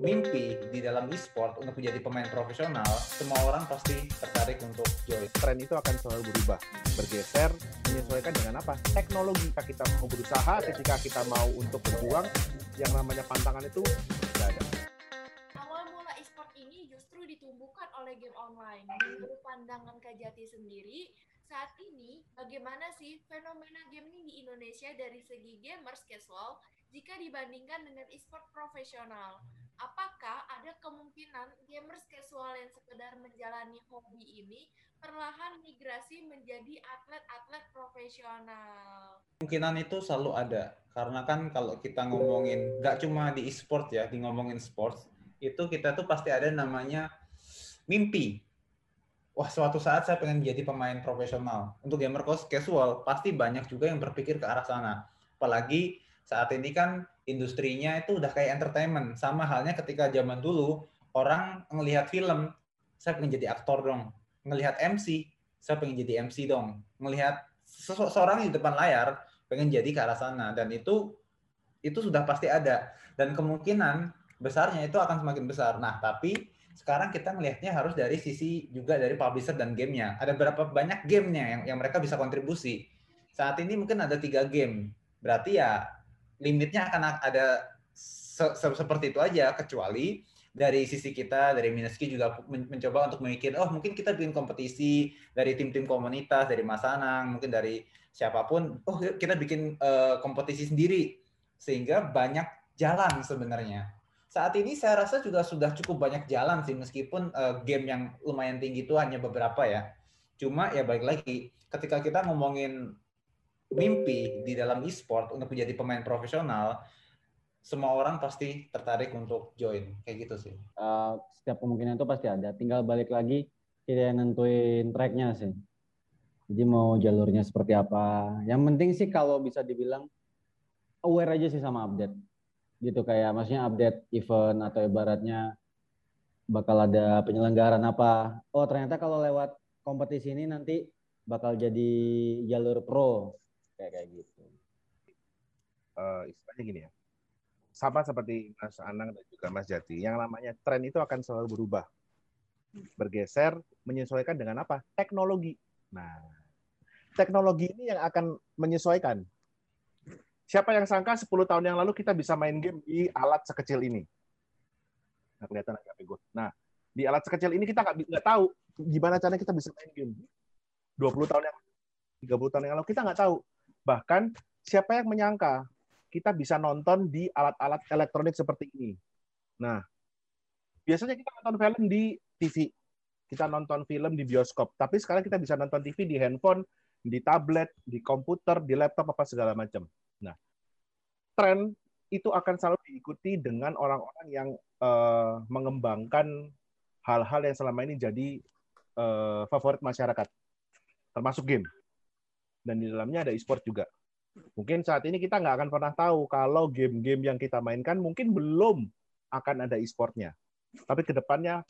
mimpi di dalam e-sport untuk menjadi pemain profesional, semua orang pasti tertarik untuk join. Tren itu akan selalu berubah, bergeser, menyesuaikan dengan apa? Teknologi. Ketika kita mau berusaha, ketika kita mau untuk berjuang, yang namanya pantangan itu tidak ada. Awal mula e-sport ini justru ditumbuhkan oleh game online. Menurut pandangan Kajati sendiri, saat ini bagaimana sih fenomena gaming di Indonesia dari segi gamers casual jika dibandingkan dengan e-sport profesional? Apakah ada kemungkinan gamers casual yang sekedar menjalani hobi ini perlahan migrasi menjadi atlet-atlet profesional? Kemungkinan itu selalu ada, karena kan kalau kita ngomongin, nggak cuma di e-sport ya, di ngomongin sports, itu kita tuh pasti ada namanya mimpi. Wah, suatu saat saya pengen jadi pemain profesional. Untuk gamer casual, pasti banyak juga yang berpikir ke arah sana. Apalagi saat ini kan industrinya itu udah kayak entertainment. Sama halnya ketika zaman dulu orang ngelihat film, saya pengen jadi aktor dong. Ngelihat MC, saya pengen jadi MC dong. Ngelihat seseorang di depan layar, pengen jadi ke arah sana. Dan itu itu sudah pasti ada. Dan kemungkinan besarnya itu akan semakin besar. Nah, tapi sekarang kita melihatnya harus dari sisi juga dari publisher dan gamenya. Ada berapa banyak gamenya yang, yang mereka bisa kontribusi. Saat ini mungkin ada tiga game. Berarti ya limitnya akan ada se se seperti itu aja kecuali dari sisi kita dari Mineski juga mencoba untuk memikir oh mungkin kita bikin kompetisi dari tim-tim komunitas dari Masanang mungkin dari siapa pun oh kita bikin uh, kompetisi sendiri. Sehingga banyak jalan sebenarnya. Saat ini saya rasa juga sudah cukup banyak jalan sih meskipun uh, game yang lumayan tinggi itu hanya beberapa ya. Cuma ya baik lagi ketika kita ngomongin mimpi di dalam e-sport untuk menjadi pemain profesional, semua orang pasti tertarik untuk join kayak gitu sih. Uh, setiap kemungkinan itu pasti ada. Tinggal balik lagi kita nentuin tracknya sih. Jadi mau jalurnya seperti apa. Yang penting sih kalau bisa dibilang aware aja sih sama update. Gitu kayak maksudnya update event atau ibaratnya bakal ada penyelenggaraan apa. Oh ternyata kalau lewat kompetisi ini nanti bakal jadi jalur pro kayak kayak gitu. Uh, istilahnya gini ya, sama seperti Mas Anang dan juga Mas Jati, yang namanya tren itu akan selalu berubah, bergeser, menyesuaikan dengan apa? Teknologi. Nah, teknologi ini yang akan menyesuaikan. Siapa yang sangka 10 tahun yang lalu kita bisa main game di alat sekecil ini? Nah, kelihatan agak gue. Nah, di alat sekecil ini kita nggak tahu gimana caranya kita bisa main game. 20 tahun yang 30 tahun yang lalu kita nggak tahu. Bahkan siapa yang menyangka kita bisa nonton di alat-alat elektronik seperti ini. Nah, biasanya kita nonton film di TV, kita nonton film di bioskop, tapi sekarang kita bisa nonton TV di handphone, di tablet, di komputer, di laptop apa segala macam. Nah, tren itu akan selalu diikuti dengan orang-orang yang uh, mengembangkan hal-hal yang selama ini jadi uh, favorit masyarakat, termasuk game dan di dalamnya ada e-sport juga. Mungkin saat ini kita nggak akan pernah tahu kalau game-game yang kita mainkan mungkin belum akan ada e-sportnya. Tapi ke depannya,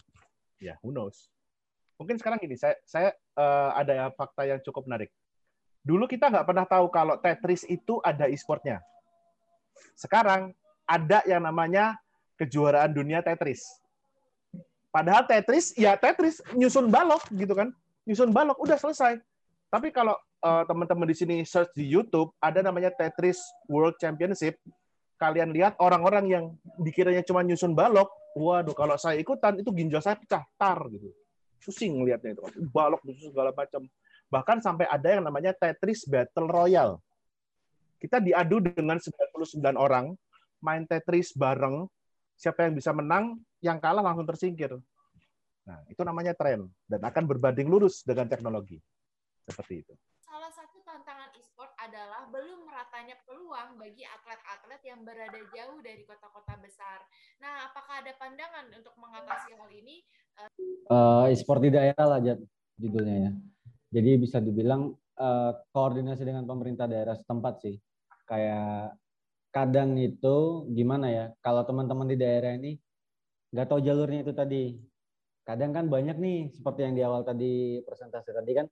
ya who knows. Mungkin sekarang gini, saya, saya uh, ada fakta yang cukup menarik. Dulu kita nggak pernah tahu kalau Tetris itu ada e-sportnya. Sekarang ada yang namanya kejuaraan dunia Tetris. Padahal Tetris, ya Tetris nyusun balok gitu kan. Nyusun balok, udah selesai. Tapi kalau uh, teman-teman di sini search di YouTube, ada namanya Tetris World Championship. Kalian lihat orang-orang yang dikiranya cuma nyusun balok, waduh kalau saya ikutan itu ginjal saya pecah tar gitu. Pusing ngelihatnya itu. Balok nyusun segala macam. Bahkan sampai ada yang namanya Tetris Battle Royale. Kita diadu dengan 99 orang, main Tetris bareng, siapa yang bisa menang, yang kalah langsung tersingkir. Nah, itu namanya tren dan akan berbanding lurus dengan teknologi. Seperti itu meratanya peluang bagi atlet-atlet yang berada jauh dari kota-kota besar. Nah, apakah ada pandangan untuk mengatasi hal ini? Uh, e-sport di daerah lah, judulnya ya. Jadi bisa dibilang uh, koordinasi dengan pemerintah daerah setempat sih. Kayak kadang itu gimana ya, kalau teman-teman di daerah ini nggak tahu jalurnya itu tadi. Kadang kan banyak nih, seperti yang di awal tadi presentasi tadi kan,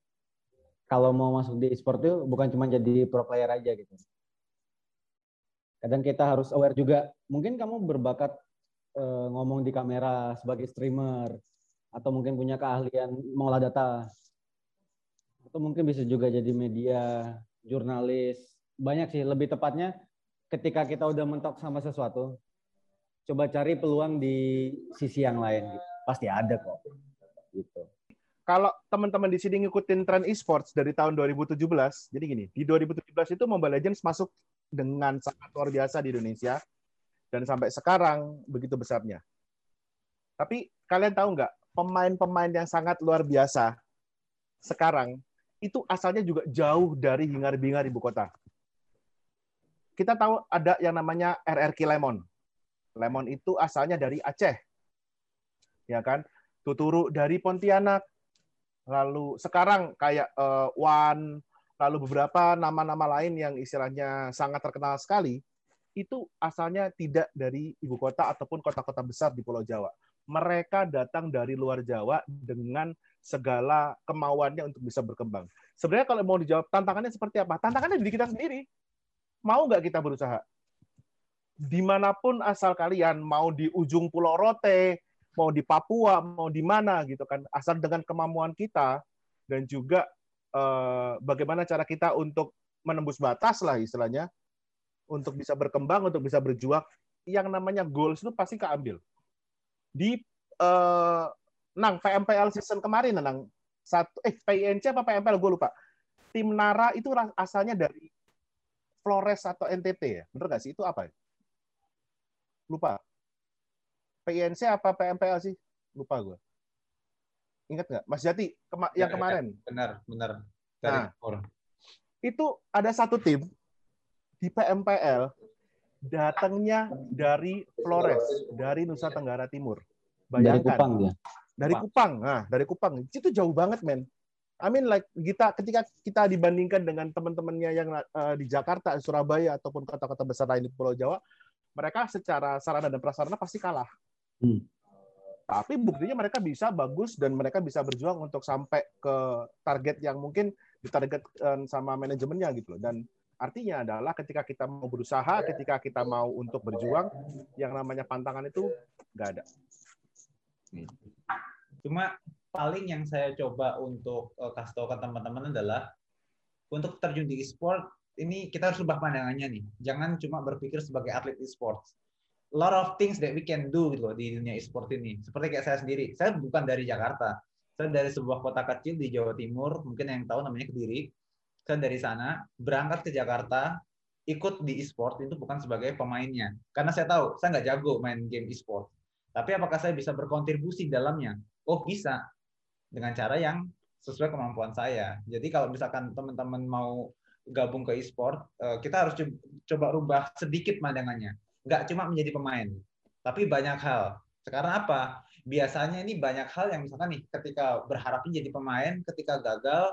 kalau mau masuk di e-sport itu bukan cuma jadi pro player aja gitu. Kadang kita harus aware juga. Mungkin kamu berbakat eh, ngomong di kamera sebagai streamer atau mungkin punya keahlian mengolah data. Atau mungkin bisa juga jadi media jurnalis. Banyak sih. Lebih tepatnya ketika kita udah mentok sama sesuatu coba cari peluang di sisi yang lain. Gitu. pasti ada kok. Gitu. Kalau teman-teman di sini ngikutin tren e-sports dari tahun 2017, jadi gini, di 2017 itu Mobile Legends masuk dengan sangat luar biasa di Indonesia, dan sampai sekarang begitu besarnya. Tapi kalian tahu nggak, pemain-pemain yang sangat luar biasa sekarang itu asalnya juga jauh dari hingar-bingar ibu kota. Kita tahu ada yang namanya RRQ Lemon. Lemon itu asalnya dari Aceh. Ya kan? Tuturu dari Pontianak, lalu sekarang kayak uh, Wan, lalu beberapa nama-nama lain yang istilahnya sangat terkenal sekali, itu asalnya tidak dari ibu kota ataupun kota-kota besar di Pulau Jawa. Mereka datang dari luar Jawa dengan segala kemauannya untuk bisa berkembang. Sebenarnya kalau mau dijawab tantangannya seperti apa? Tantangannya di kita sendiri. Mau nggak kita berusaha? Di mana pun asal kalian, mau di ujung Pulau Rote, mau di Papua, mau di mana gitu kan, asal dengan kemampuan kita dan juga eh, bagaimana cara kita untuk menembus batas lah istilahnya, untuk bisa berkembang, untuk bisa berjuang, yang namanya goals itu pasti keambil. Di eh, Nang PMPL season kemarin, Nang satu eh PINC apa PMPL gue lupa. Tim Nara itu asalnya dari Flores atau NTT ya, bener nggak sih? Itu apa? Ya? Lupa. PINC apa PMPL sih? Lupa gue. Ingat nggak? Mas Jati, kema yang ya, kemarin. Benar, benar. Dari nah, itu ada satu tim di PMPL datangnya dari Flores, dari Nusa Tenggara Timur. Bayangkan. Dari Kupang ya. Dari Kupang. Nah, dari Kupang. Itu jauh banget, men. I mean like kita ketika kita dibandingkan dengan teman-temannya yang uh, di Jakarta, Surabaya ataupun kota-kota besar lain di Pulau Jawa, mereka secara sarana dan prasarana pasti kalah. Hmm. Tapi buktinya mereka bisa bagus dan mereka bisa berjuang untuk sampai ke target yang mungkin ditargetkan sama manajemennya gitu loh. Dan artinya adalah ketika kita mau berusaha, ketika kita mau untuk berjuang, yang namanya pantangan itu nggak ada. Cuma paling yang saya coba untuk uh, kasih tahu ke teman-teman adalah untuk terjun di e-sport ini kita harus ubah pandangannya nih. Jangan cuma berpikir sebagai atlet e-sports lot of things that we can do gitu loh di dunia e-sport ini. Seperti kayak saya sendiri, saya bukan dari Jakarta. Saya dari sebuah kota kecil di Jawa Timur, mungkin yang tahu namanya Kediri. Saya dari sana berangkat ke Jakarta, ikut di e-sport itu bukan sebagai pemainnya. Karena saya tahu saya nggak jago main game e-sport. Tapi apakah saya bisa berkontribusi dalamnya? Oh bisa, dengan cara yang sesuai kemampuan saya. Jadi kalau misalkan teman-teman mau gabung ke e-sport, eh, kita harus coba rubah sedikit pandangannya nggak cuma menjadi pemain, tapi banyak hal. Sekarang apa? Biasanya ini banyak hal yang misalkan nih, ketika berharap jadi pemain, ketika gagal,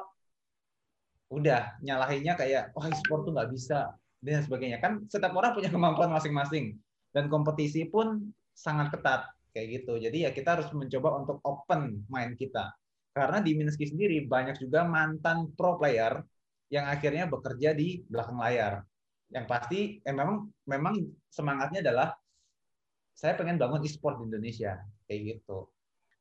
udah nyalahinnya kayak, wah oh, sport tuh nggak bisa, dan sebagainya. Kan setiap orang punya kemampuan masing-masing. Dan kompetisi pun sangat ketat kayak gitu. Jadi ya kita harus mencoba untuk open main kita. Karena di Minski sendiri banyak juga mantan pro player yang akhirnya bekerja di belakang layar yang pasti eh, memang memang semangatnya adalah saya pengen bangun e-sport di Indonesia kayak gitu.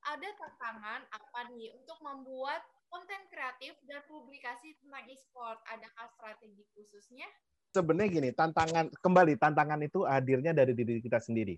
Ada tantangan apa nih untuk membuat konten kreatif dan publikasi tentang e-sport? Adakah strategi khususnya? Sebenarnya gini, tantangan kembali tantangan itu hadirnya dari diri kita sendiri.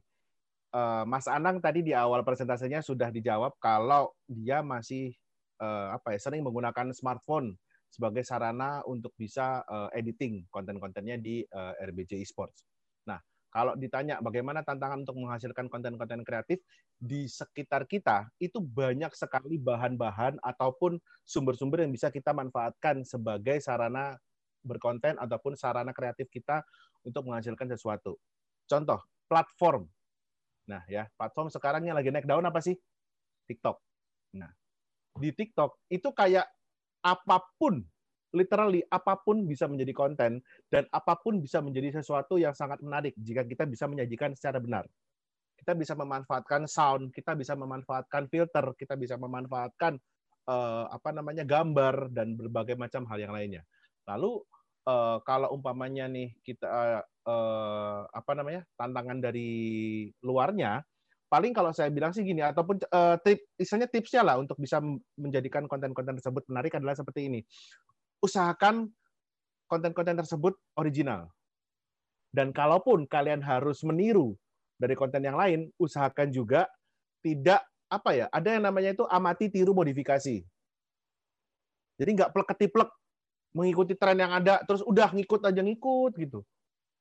Uh, Mas Anang tadi di awal presentasinya sudah dijawab kalau dia masih uh, apa ya sering menggunakan smartphone sebagai sarana untuk bisa uh, editing konten-kontennya di uh, eh, RBJ Esports. Nah, kalau ditanya bagaimana tantangan untuk menghasilkan konten-konten kreatif di sekitar kita, itu banyak sekali bahan-bahan ataupun sumber-sumber yang bisa kita manfaatkan sebagai sarana berkonten ataupun sarana kreatif kita untuk menghasilkan sesuatu. Contoh, platform. Nah, ya, platform sekarang yang lagi naik daun apa sih? TikTok. Nah, di TikTok itu kayak apa pun, literally apa pun bisa menjadi konten dan apa pun bisa menjadi sesuatu yang sangat menarik jika kita bisa menyajikan secara benar. Kita bisa memanfaatkan sound, kita bisa memanfaatkan filter, kita bisa memanfaatkan uh, apa namanya gambar dan berbagai macam hal yang lainnya. Lalu uh, kalau umpamanya nih kita uh, uh, apa namanya tantangan dari luarnya, paling kalau saya bilang sih gini ataupun uh, tip istilahnya tipsnya lah untuk bisa menjadikan konten-konten tersebut menarik adalah seperti ini. Usahakan konten-konten tersebut original. Dan kalaupun kalian harus meniru dari konten yang lain, usahakan juga tidak apa ya, ada yang namanya itu amati tiru modifikasi. Jadi nggak plek-ketiplek mengikuti tren yang ada, terus udah ngikut aja ngikut gitu.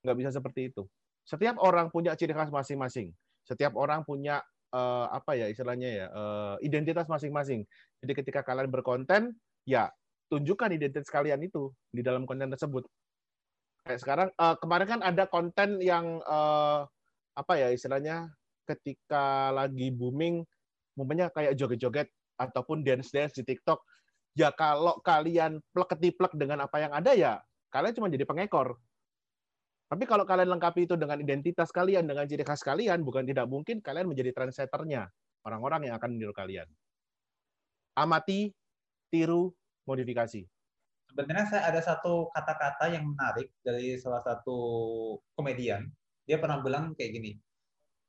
Nggak bisa seperti itu. Setiap orang punya ciri khas masing-masing. Setiap orang punya uh, apa ya istilahnya ya uh, identitas masing-masing. Jadi ketika kalian berkonten, ya tunjukkan identitas kalian itu di dalam konten tersebut. Kayak sekarang uh, kemarin kan ada konten yang uh, apa ya istilahnya ketika lagi booming, umpamanya kayak joget-joget ataupun dance-dance di TikTok. Ya kalau kalian plek-ketiplek dengan apa yang ada ya kalian cuma jadi pengekor. Tapi kalau kalian lengkapi itu dengan identitas kalian, dengan ciri khas kalian, bukan tidak mungkin kalian menjadi trendsetternya orang-orang yang akan meniru kalian. Amati, tiru, modifikasi. Sebenarnya saya ada satu kata-kata yang menarik dari salah satu komedian. Dia pernah bilang kayak gini,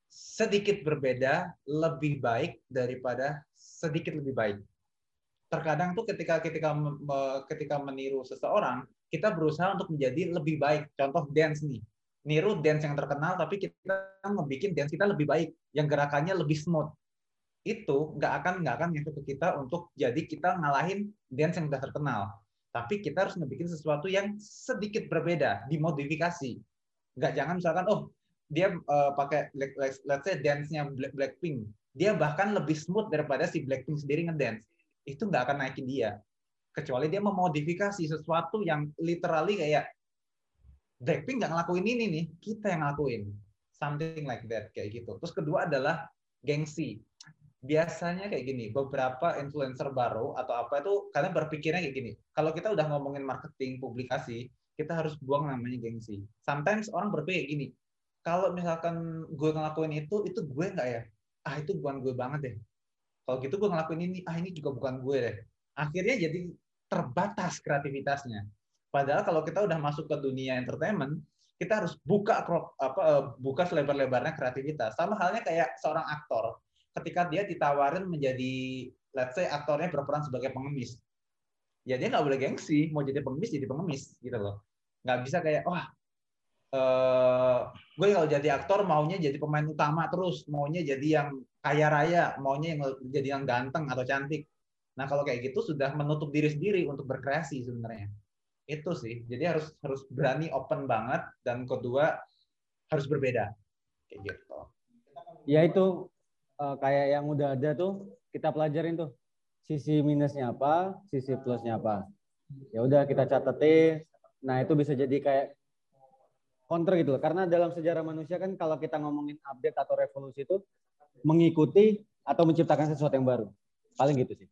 sedikit berbeda lebih baik daripada sedikit lebih baik. Terkadang tuh ketika ketika ketika meniru seseorang, kita berusaha untuk menjadi lebih baik. Contoh dance nih, niru dance yang terkenal, tapi kita ngebikin dance kita lebih baik, yang gerakannya lebih smooth itu nggak akan nggak akan ngefek ke kita untuk jadi kita ngalahin dance yang udah terkenal. Tapi kita harus ngebikin sesuatu yang sedikit berbeda, dimodifikasi. Nggak jangan misalkan oh dia uh, pakai let's say dance-nya Blackpink, dia bahkan lebih smooth daripada si Blackpink sendiri ngedance. Itu nggak akan naikin dia. Kecuali dia memodifikasi sesuatu yang literally kayak Blackpink nggak ngelakuin ini nih, kita yang ngelakuin. Something like that kayak gitu. Terus kedua adalah gengsi biasanya kayak gini, beberapa influencer baru atau apa itu kalian berpikirnya kayak gini. Kalau kita udah ngomongin marketing, publikasi, kita harus buang namanya gengsi. Sometimes orang berpikir gini, kalau misalkan gue ngelakuin itu, itu gue nggak ya? Ah itu bukan gue banget deh. Kalau gitu gue ngelakuin ini, ah ini juga bukan gue deh. Akhirnya jadi terbatas kreativitasnya. Padahal kalau kita udah masuk ke dunia entertainment, kita harus buka apa eh, buka selebar-lebarnya kreativitas. Sama halnya kayak seorang aktor ketika dia ditawarin menjadi let's say aktornya berperan sebagai pengemis ya dia nggak boleh gengsi mau jadi pengemis jadi pengemis gitu loh nggak bisa kayak wah uh, gue kalau jadi aktor maunya jadi pemain utama terus maunya jadi yang kaya raya maunya yang jadi yang ganteng atau cantik nah kalau kayak gitu sudah menutup diri sendiri untuk berkreasi sebenarnya itu sih jadi harus harus berani open banget dan kedua harus berbeda kayak gitu ya itu uh, kayak yang udah ada tuh kita pelajarin tuh sisi minusnya apa, sisi plusnya apa. Ya udah kita catetin. Nah itu bisa jadi kayak counter gitu loh. Karena dalam sejarah manusia kan kalau kita ngomongin update atau revolusi itu mengikuti atau menciptakan sesuatu yang baru. Paling gitu sih.